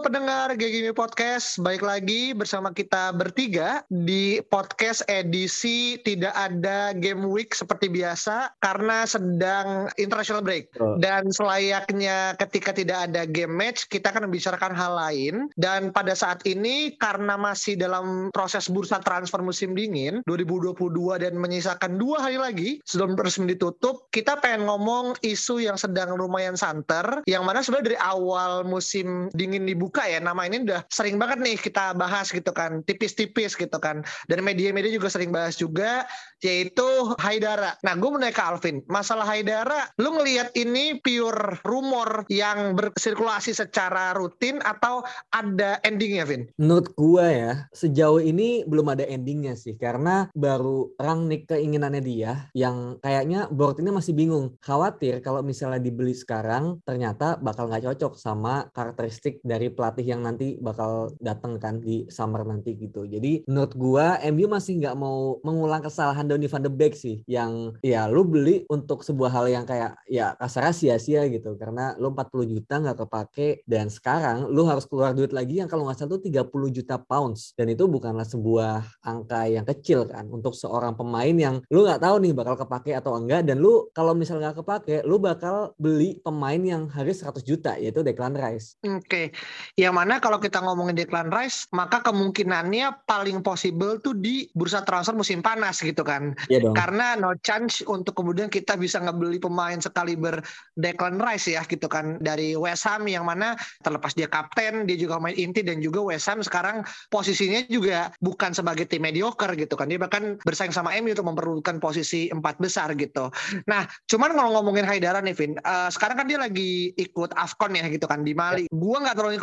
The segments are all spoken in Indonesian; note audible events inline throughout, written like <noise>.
Pendengar GGMI Podcast, baik lagi bersama kita bertiga di podcast edisi tidak ada game week seperti biasa karena sedang international break. Oh. Dan selayaknya ketika tidak ada game match, kita akan membicarakan hal lain. Dan pada saat ini karena masih dalam proses bursa transfer musim dingin 2022 dan menyisakan dua hari lagi sebelum resmi ditutup, kita pengen ngomong isu yang sedang lumayan santer, yang mana sebenarnya dari awal musim dingin dibuka ya nama ini udah sering banget nih kita bahas gitu kan tipis-tipis gitu kan dan media-media juga sering bahas juga yaitu Haidara nah gue mau ke Alvin masalah Haidara lu ngelihat ini pure rumor yang bersirkulasi secara rutin atau ada endingnya Vin? Menurut gua ya, sejauh ini belum ada endingnya sih. Karena baru rangnik keinginannya dia yang kayaknya board ini masih bingung. Khawatir kalau misalnya dibeli sekarang ternyata bakal nggak cocok sama karakteristik dari pelatih yang nanti bakal datang kan di summer nanti gitu. Jadi menurut gua MU masih nggak mau mengulang kesalahan Donny van de Beek sih. Yang ya lu beli untuk sebuah hal yang kayak ya kasarnya sia-sia gitu. Karena lu 40 juta nggak kepake dan sekarang lu harus keluar duit lagi yang kalau nggak salah tuh 30 juta pounds dan itu bukanlah sebuah angka yang kecil kan untuk seorang pemain yang lu nggak tahu nih bakal kepake atau enggak dan lu kalau misalnya nggak kepake lu bakal beli pemain yang harus 100 juta yaitu Declan Rice Oke, yang mana kalau kita ngomongin Declan Rice, maka kemungkinannya paling possible tuh di bursa transfer musim panas gitu kan. Iya dong. Karena no chance untuk kemudian kita bisa ngebeli pemain sekaliber Declan Rice ya gitu kan dari West Ham yang mana terlepas dia kapten, dia juga main inti dan juga West Ham sekarang posisinya juga bukan sebagai tim mediocre gitu kan. Dia bahkan bersaing sama MU untuk memperlukan posisi empat besar gitu. Nah, cuman kalau ngomongin Haidara nih Vin, eh, sekarang kan dia lagi ikut AFCON ya gitu kan di Mali. Gua nggak terlalu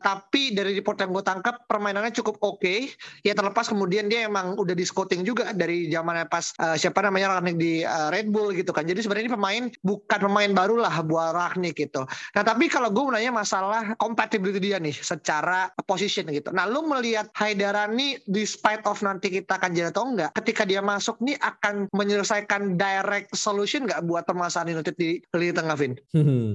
tapi dari report yang gue tangkap permainannya cukup oke. Ya terlepas kemudian dia emang udah di scouting juga dari zamannya pas eh, siapa namanya Ragnik di eh, Red Bull gitu kan. Jadi sebenarnya ini pemain bukan pemain baru lah buat Ragnik gitu. Nah tapi kalau gue menanya masalah compatibility dia nih secara position gitu. Nah lu melihat Haidara nih despite of nanti kita akan jadi atau enggak, ketika dia masuk nih akan menyelesaikan direct solution nggak buat permasalahan United di lini tengah Vin?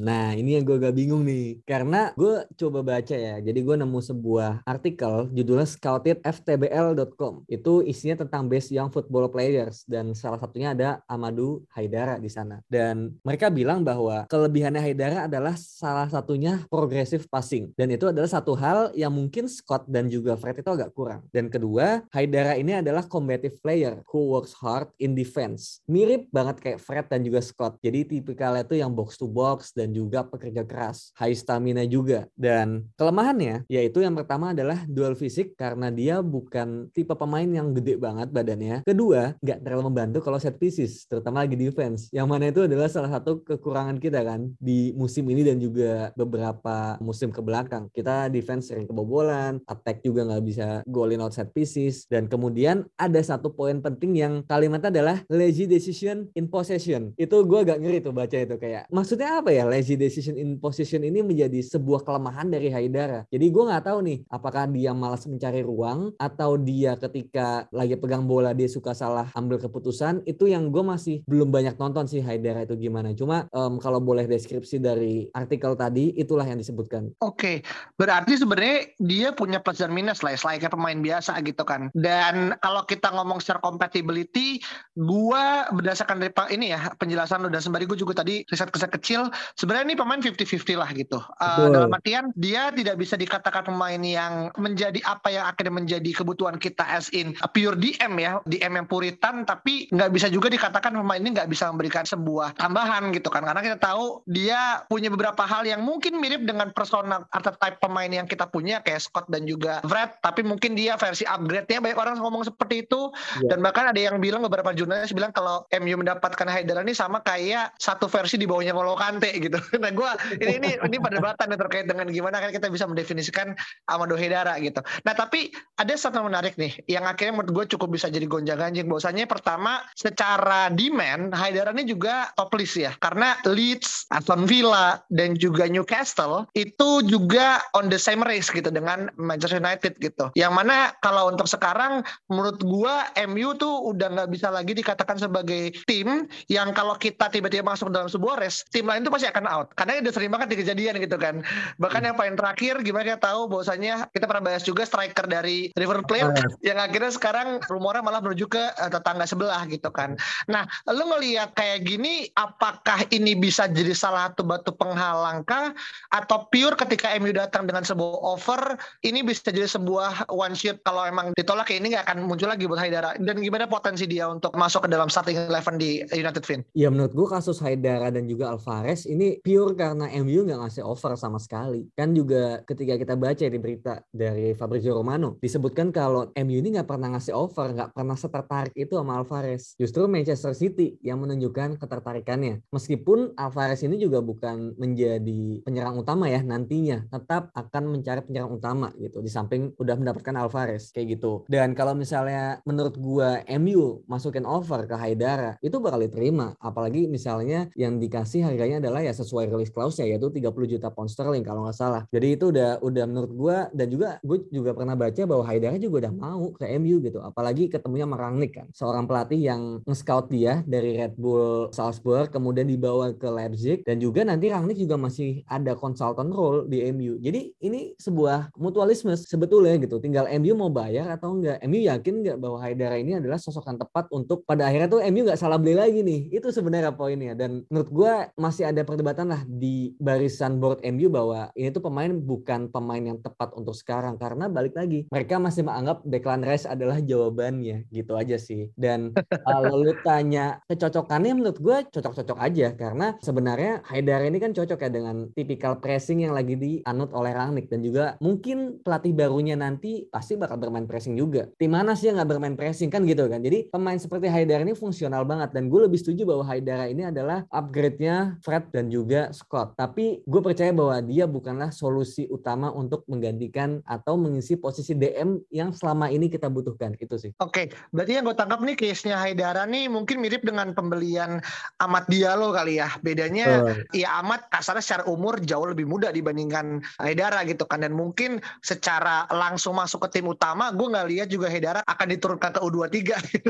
Nah ini yang gue agak bingung nih karena gue coba baca ya. Jadi gue nemu sebuah artikel judulnya scoutedftbl.com itu isinya tentang best young football players dan salah satunya ada Amadou Haidara di sana. Dan mereka bilang bahwa kelebihannya Haidara adalah salah satunya progressive passing. Dan itu adalah satu hal yang mungkin Scott dan juga Fred itu agak kurang. Dan kedua Haidara ini adalah combative player who works hard in defense. Mirip banget kayak Fred dan juga Scott. Jadi tipikalnya itu yang box to box dan juga pekerja keras. High stamina juga. Dan kelemahannya yaitu yang pertama adalah dual fisik karena dia bukan tipe pemain yang gede banget badannya. Kedua nggak terlalu membantu kalau set pieces terutama lagi defense. Yang mana itu adalah salah satu kekurangan kita kan di musim ini dan juga beberapa musim ke belakang. Kita defense sering kebobolan attack juga nggak bisa golin out set pieces dan kemudian ada satu poin penting yang kalimatnya adalah lazy decision in possession. Itu gue agak ngeri tuh baca itu kayak maksudnya apa ya lazy decision in possession ini menjadi sebuah kelemahan dari Haidara jadi gue nggak tahu nih apakah dia malas mencari ruang atau dia ketika lagi pegang bola dia suka salah ambil keputusan itu yang gue masih belum banyak nonton sih Haidara itu gimana cuma em, kalau boleh deskripsi dari artikel tadi itulah yang disebutkan Oke, berarti sebenarnya dia punya plus dan minus lah, selayaknya pemain biasa gitu kan. Dan kalau kita ngomong secara compatibility, gua berdasarkan dari ini ya penjelasan lu dan sembari gue juga tadi riset riset kecil, sebenarnya ini pemain 50-50 lah gitu. Betul. dalam artian kan dia tidak bisa dikatakan pemain yang menjadi apa yang akhirnya menjadi kebutuhan kita as in pure DM ya, DM yang puritan tapi nggak bisa juga dikatakan pemain ini nggak bisa memberikan sebuah tambahan gitu kan karena kita tahu dia punya beberapa hal yang mungkin mirip dengan persona archetype pemain yang kita punya kayak Scott dan juga Fred tapi mungkin dia versi upgrade-nya banyak orang ngomong seperti itu yeah. dan bahkan ada yang bilang beberapa jurnalis bilang kalau MU mendapatkan Haidara ini sama kayak satu versi di bawahnya Polo Kante gitu. <laughs> Nah gue ini ini ini perdebatan yang terkait dengan gimana kan kita bisa mendefinisikan Amado Haidara gitu. Nah tapi ada satu menarik nih yang akhirnya menurut gue cukup bisa jadi gonjang ganjing. Bahwasanya pertama secara demand Haidara ini juga top list ya karena Leeds, Aston Villa dan juga Newcastle itu juga on the same race gitu dengan Manchester United gitu. Yang mana kalau untuk sekarang menurut gue MU tuh udah nggak bisa lagi dikatakan sebagai tim yang kalau kita tiba-tiba masuk dalam sebuah race tim lain tuh pasti akan out karena udah sering banget di kejadian gitu kan bahkan yang paling terakhir gimana kita tahu bahwasanya kita pernah bahas juga striker dari River Plate yang akhirnya sekarang rumornya malah menuju ke uh, tetangga sebelah gitu kan. Nah lu ngelihat kayak gini apakah ini bisa jadi salah satu batu penghalang kah? Atau pure ketika MU datang dengan sebuah offer ini bisa jadi sebuah one shot? Kalau emang ditolak ya ini nggak akan muncul lagi buat Haidara. Dan gimana potensi dia untuk masuk ke dalam starting eleven di United Fin? Ya menurut gue kasus Haidara dan juga Alvarez ini pure karena MU nggak ngasih offer sama sekali. Kan juga ketika kita baca di berita dari Fabrizio Romano disebutkan kalau MU ini nggak pernah ngasih offer, nggak pernah setertarik itu sama Alvarez. Justru Manchester City yang menunjukkan ketertarikannya. Meskipun Alvarez ini juga bukan menjadi penyerang utama ya nantinya, tetap akan mencari penyerang utama gitu. Di samping udah mendapatkan Alvarez kayak gitu. Dan kalau misalnya menurut gua MU masukin offer ke Haidara itu bakal diterima. Apalagi misalnya yang dikasih harganya adalah ya sesuai release clause ya yaitu 30 juta pound sterling kalau nggak salah. Jadi itu udah udah menurut gue dan juga gue juga pernah baca bahwa Haidara juga udah mau ke MU gitu. Apalagi ketemunya sama Rangnick kan. Seorang pelatih yang nge-scout dia dari Red Bull Salzburg kemudian dibawa ke Leipzig dan juga nanti Rangnick juga masih ada consultant role di MU. Jadi ini sebuah mutualisme sebetulnya gitu. Tinggal MU mau bayar atau enggak. MU yakin nggak bahwa Haidara ini adalah sosok yang tepat untuk pada akhirnya tuh MU nggak salah beli lagi nih. Itu sebenarnya poinnya. Dan menurut gue masih ada perdebatan lah di barisan board MU bahwa ini tuh pemain bukan pemain yang tepat untuk sekarang. Karena balik lagi, mereka masih menganggap Declan Rice adalah jawabannya. Gitu aja sih. Dan <laughs> kalau lu tanya kecocokannya menurut gue cocok-cocok aja. Karena sebenarnya Haidar ini kan cocok ya dengan tipikal pressing yang lagi dianut oleh Rangnick. Dan juga mungkin pelatih barunya nanti pasti bakal bermain pressing juga. Tim mana sih yang nggak bermain pressing kan gitu kan. Jadi pemain seperti Haidar ini fungsional banget dan gue lebih setuju bahwa Haidara ini adalah upgrade-nya Fred dan juga Scott. Tapi gue percaya bahwa dia bukanlah solusi utama untuk menggantikan atau mengisi posisi DM yang selama ini kita butuhkan. Itu sih. Oke, berarti yang gue tangkap nih case-nya Haidara nih mungkin mirip dengan pembelian Amat Diallo kali ya. Bedanya oh. ya Amat kasarnya secara umur jauh lebih muda dibandingkan Haidara gitu kan. Dan mungkin secara langsung masuk ke tim utama, gue nggak lihat juga Haidara akan diturunkan ke U23.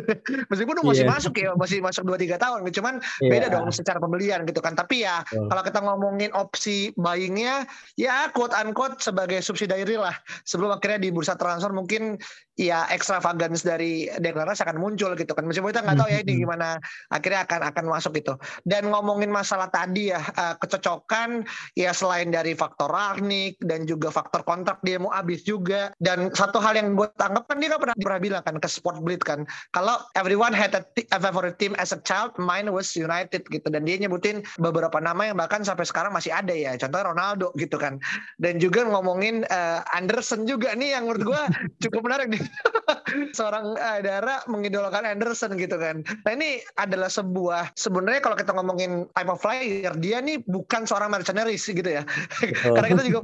<laughs> Meskipun masih yeah. masuk ya, masih masuk 2-3 tahun. Cuman yeah. beda dong secara pembelian gitu kan. Tapi ya yeah. kalau kita ngomongin opsi buyingnya, ya quote unquote sebagai subsidiary lah. Sebelum akhirnya di bursa transfer mungkin ya extravagance dari deklarasi akan muncul gitu kan. Meskipun kita nggak tahu ya ini mm-hmm. gimana akhirnya akan akan masuk itu. Dan ngomongin masalah tadi ya uh, kecocokan ya selain dari faktor Ragnik dan juga faktor kontrak dia mau habis juga. Dan satu hal yang gue tangkap kan dia kan pernah, pernah bilang kan ke Sport Blitz kan kalau everyone had a, a favorite team as a child, mine was United gitu. Dan dia nyebutin beberapa nama yang bahkan sampai sekarang masih ada ya. Contohnya Ronaldo gitu kan. Dan juga ngomongin uh, Anderson juga nih yang menurut gue <laughs> cukup menarik nih. <laughs> Seorang uh, Dara mengidolakan Anderson gitu kan. Nah ini adalah sebuah sebenarnya kalau kita ngomongin type of player, dia nih bukan seorang mercenaries gitu ya. <laughs> Karena kita juga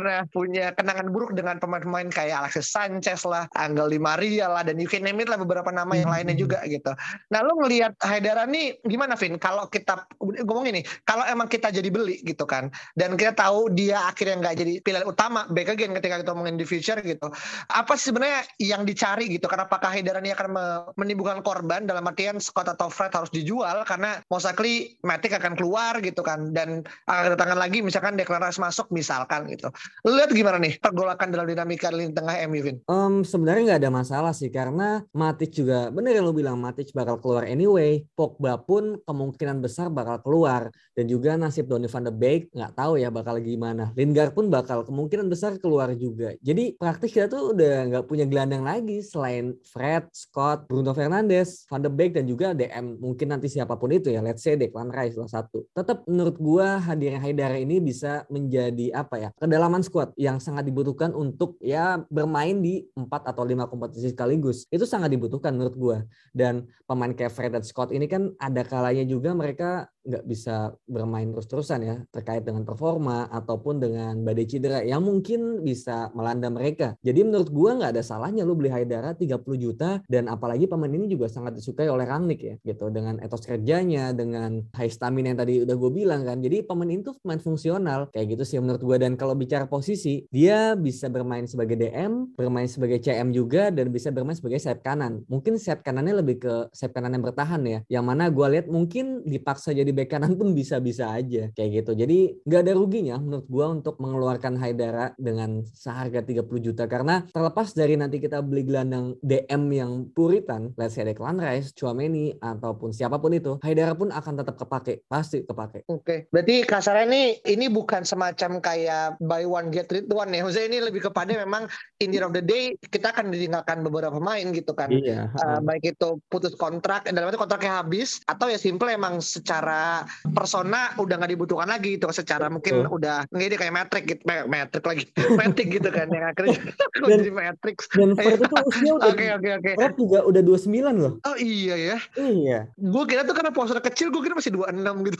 pernah punya kenangan buruk dengan pemain-pemain kayak Alexis Sanchez lah, Angel Di Maria lah, dan you can name it lah beberapa nama yang lainnya juga gitu. Nah lu ngelihat Haidara nih gimana Vin? Kalau kita ngomong ini, kalau emang kita jadi beli gitu kan, dan kita tahu dia akhirnya nggak jadi pilihan utama back again ketika kita ngomongin di future gitu. Apa sih sebenarnya yang dicari gitu? Karena apakah Haidara ini akan menimbulkan korban dalam artian Scott atau Fred harus dijual karena most likely Matic akan keluar gitu kan dan akan kedatangan lagi misalkan deklarasi masuk misalkan gitu. Lihat gimana nih pergolakan dalam dinamika lini tengah MU, Vin? Um, sebenarnya nggak ada masalah sih karena Matic juga bener yang lu bilang Matic bakal keluar anyway. Pogba pun kemungkinan besar bakal keluar dan juga nasib Donny van de Beek nggak tahu ya bakal gimana. Lingard pun bakal kemungkinan besar keluar juga. Jadi praktis kita tuh udah nggak punya gelandang lagi selain Fred, Scott, Bruno Fernandes, van de Beek dan juga DM mungkin nanti siapa pun itu ya. Let's say Declan Rice salah satu. Tetap menurut gua hadirnya Haidara ini bisa menjadi apa ya kedalaman squad yang sangat dibutuhkan untuk ya bermain di empat atau lima kompetisi sekaligus. Itu sangat dibutuhkan menurut gue. Dan pemain kayak Fred dan Scott ini kan ada kalanya juga mereka nggak bisa bermain terus-terusan ya terkait dengan performa ataupun dengan badai cedera yang mungkin bisa melanda mereka. Jadi menurut gua nggak ada salahnya lu beli Haidara 30 juta dan apalagi pemain ini juga sangat disukai oleh Rangnick ya gitu dengan etos kerjanya dengan high stamina yang tadi udah gue bilang kan. Jadi pemain ini tuh pemain fungsional kayak gitu sih menurut gua dan kalau bicara posisi dia bisa bermain sebagai DM, bermain sebagai CM juga dan bisa bermain sebagai sayap kanan. Mungkin sayap kanannya lebih ke sayap kanan yang bertahan ya. Yang mana gua lihat mungkin dipaksa jadi bek kanan pun bisa-bisa aja kayak gitu. Jadi nggak ada ruginya menurut gua untuk mengeluarkan Haidara dengan seharga 30 juta karena terlepas dari nanti kita beli gelandang DM yang puritan, let's say Declan Rice, Chouameni ataupun siapa pun itu, Haidara pun akan tetap kepake, pasti kepake. Oke, okay. berarti kasarnya ini ini bukan semacam kayak buy one get rid one ya. Maksudnya ini lebih kepada memang in the end of the day kita akan ditinggalkan beberapa pemain gitu kan. Iya. Uh, baik itu putus kontrak, dalam arti kontraknya habis atau ya simple emang secara persona udah nggak dibutuhkan lagi itu secara mungkin udah nggak kayak Matrix gitu, Matrix lagi, <laughs> Matrix gitu kan yang akhirnya dan, <laughs> jadi Matrix. Dan Fred itu usia udah Oke oke oke. Fred juga udah 29 loh. Oh iya ya. Iya. Gue kira tuh karena postur kecil gue kira masih 26 gitu.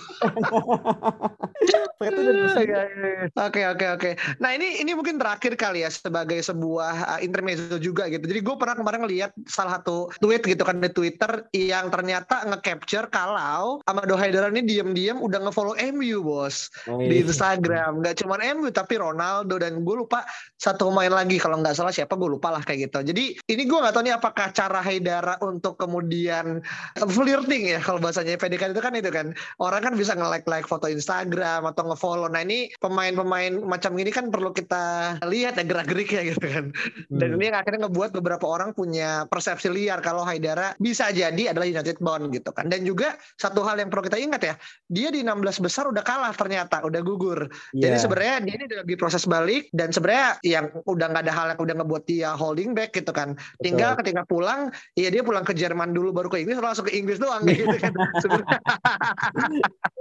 <laughs> Fred udah 29. Iya, iya, oke oke oke. Nah ini ini mungkin terakhir kali ya sebagai sebuah uh, intermezzo juga gitu. Jadi gue pernah kemarin ngeliat salah satu tweet gitu kan di Twitter yang ternyata nge-capture kalau Amado Haidara ini diam-diam udah nge-follow MU bos oh, iya. di Instagram. Gak cuma MU tapi Ronaldo dan gue lupa satu pemain lagi kalau nggak salah siapa gue lupa lah kayak gitu. Jadi ini gue nggak tahu nih apakah cara Haidara untuk kemudian flirting ya kalau bahasanya PDK itu kan itu kan orang kan bisa nge-like like foto Instagram atau nge-follow. Nah ini pemain-pemain macam ini kan perlu kita lihat ya gerak-geriknya gitu kan. Dan hmm. ini yang akhirnya ngebuat beberapa orang punya persepsi liar kalau Haidara bisa jadi adalah United Bond gitu kan. Dan juga satu hal yang perlu kita ingat ya, dia di 16 besar udah kalah ternyata, udah gugur. Yeah. Jadi sebenarnya dia ini lagi proses balik dan sebenarnya yang udah nggak ada hal yang udah ngebuat dia holding back gitu kan. Tinggal Betul. ketika pulang, ya dia pulang ke Jerman dulu baru ke Inggris langsung ke Inggris doang gitu kan. <laughs>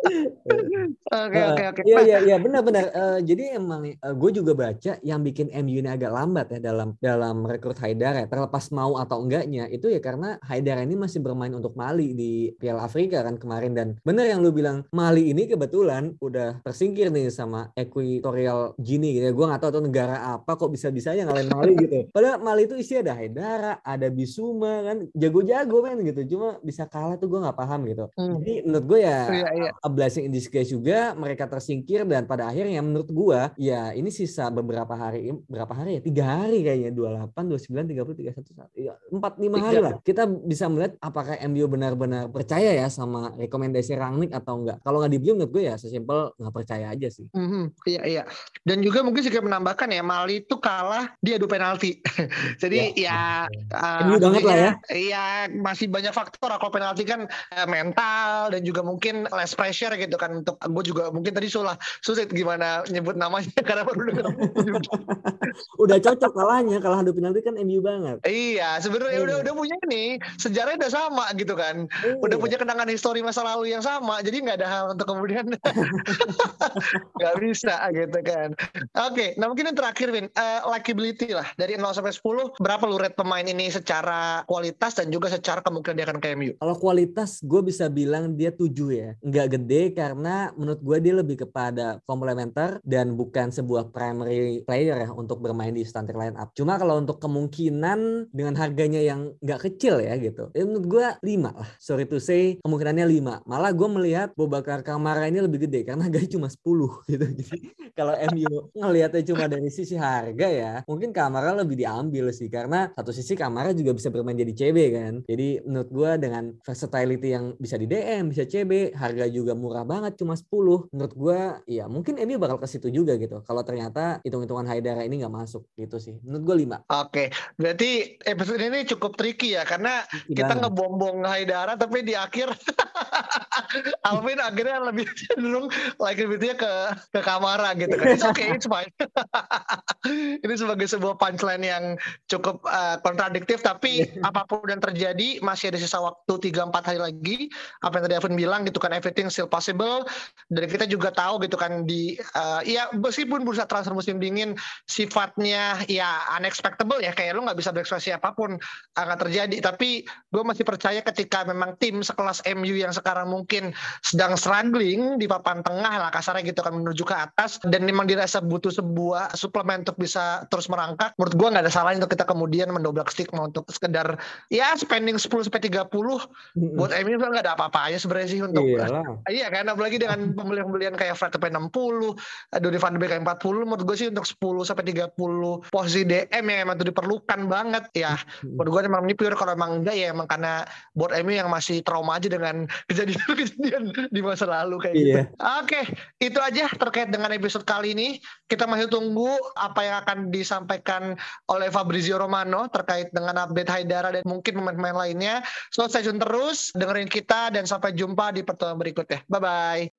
<laughs> Oke oke oke. Iya iya iya benar benar. Uh, jadi emang uh, gue juga baca yang bikin MU ini agak lambat ya dalam dalam rekrut Haidar ya. Terlepas mau atau enggaknya itu ya karena Haidar ini masih bermain untuk Mali di Piala Afrika kan kemarin dan benar yang lu bilang Mali ini kebetulan udah tersingkir nih sama Equatorial Guinea gitu ya. Gue nggak tahu tuh negara apa kok bisa bisa ya ngalahin Mali gitu. Padahal Mali itu isi ada Haidara, ada Bisuma kan jago-jago kan gitu. Cuma bisa kalah tuh gue nggak paham gitu. Hmm. Jadi menurut gue ya iya, iya. a blessing in disguise juga mereka tersingkir dan pada akhirnya menurut gue ya ini sisa beberapa hari berapa hari ya? Tiga hari kayaknya dua delapan dua sembilan tiga puluh tiga satu ya empat lima hari lah. Kita bisa melihat apakah MU benar-benar percaya ya sama rekomendasi Rangnick atau enggak. Kalau nggak dibeli menurut gue ya sesimpel nggak percaya aja sih. Mm-hmm. iya iya. Dan juga mungkin sedikit menambahkan ya Mali itu kalah dia adu penalti. <laughs> Jadi ya, ya uh, banget lah ya. iya masih banyak faktor. Kalau penalti kan uh, mental dan juga mungkin less pressure gitu kan. Untuk gue juga mungkin tadi sulah sulit gimana nyebut namanya <laughs> karena baru <laughs> udah cocok kalahnya kalah adu penalti kan MU banget. Iya sebenarnya iya. udah udah punya nih sejarahnya udah sama gitu kan. Iya. udah punya kenangan histori masa lalu yang sama jadi nggak ada hal untuk kemudian <laughs> nggak bisa gitu kan. Oke okay, nah mungkin yang terakhir Win uh, likability lah. Dari 0 sampai 10 berapa lu rate pemain ini secara kualitas dan juga secara kemungkinan dia akan ke MU kalau kualitas gue bisa bilang dia 7 ya. Nggak gede karena menurut gue dia lebih kepada komplementer dan bukan sebuah primary player ya untuk bermain di starting line up. Cuma kalau untuk kemungkinan dengan harganya yang nggak kecil ya gitu, ya menurut gue 5 lah. Sorry to say, kemungkinannya 5. Malah gue melihat Bobakar Kamara ini lebih gede karena gaji cuma 10 <laughs> gitu. Jadi kalau MU ngelihatnya cuma dari sisi harga ya, mungkin Kamara lebih diambil sih karena satu sisi Kamara juga bisa bermain jadi CB kan. Jadi menurut gue dengan versatility yang bisa di DM, bisa CB, harga juga murah banget cuma 10. Menurut gue ya mungkin MU bakal ke situ juga gitu. Kalau ternyata hitung-hitungan Haidara ini nggak masuk gitu sih. Menurut gue lima. Oke, berarti episode ini cukup tricky ya karena tricky kita ngebombong Haidara tapi di akhir <laughs> Alvin akhirnya lebih cenderung like lebihnya ke ke Kamara gitu kan. Oke, okay, it's fine. <laughs> ini sebagai sebuah punchline yang cukup uh, kontradiktif tapi iya. apa pun yang terjadi masih ada sisa waktu 3 4 hari lagi. Apa yang tadi Alvin bilang gitu kan everything still possible dan kita juga tahu gitu kan di uh, ya meskipun bursa transfer musim dingin sifatnya ya unexpectable ya. Kayak lu nggak bisa berekspresi apa pun akan terjadi. Tapi gue masih percaya ketika memang tim sekelas MU yang sekarang mungkin sedang struggling di papan tengah lah kasarnya gitu kan menuju ke atas dan memang dirasa butuh sebuah suplemen untuk bisa terus merangkak menurut gue nggak ada salahnya untuk kita kemudian mendobrak stigma untuk sekedar ya spending 10 sampai 30 mm-hmm. buat MU nggak ada apa-apanya sebenarnya sih untuk <laughs> iya kan apalagi dengan pembelian-pembelian kayak Fred sampai 60 Donny van de Beek 40 menurut gue sih untuk 10 sampai 30 posisi DM yang emang itu diperlukan banget ya menurut gue emang ini pure kalau emang enggak ya emang karena buat MU yang masih trauma aja dengan <laughs> kejadian-kejadian di masa lalu kayak gitu. iya. gitu. Oke, itu aja terkait dengan episode kali ini. Kita masih tunggu apa yang akan disampaikan oleh Fabrizio Romano terkait dengan update Haidara dan mungkin pemain-pemain lainnya. So stay tune terus, dengerin kita dan sampai jumpa di pertemuan berikutnya. Bye-bye.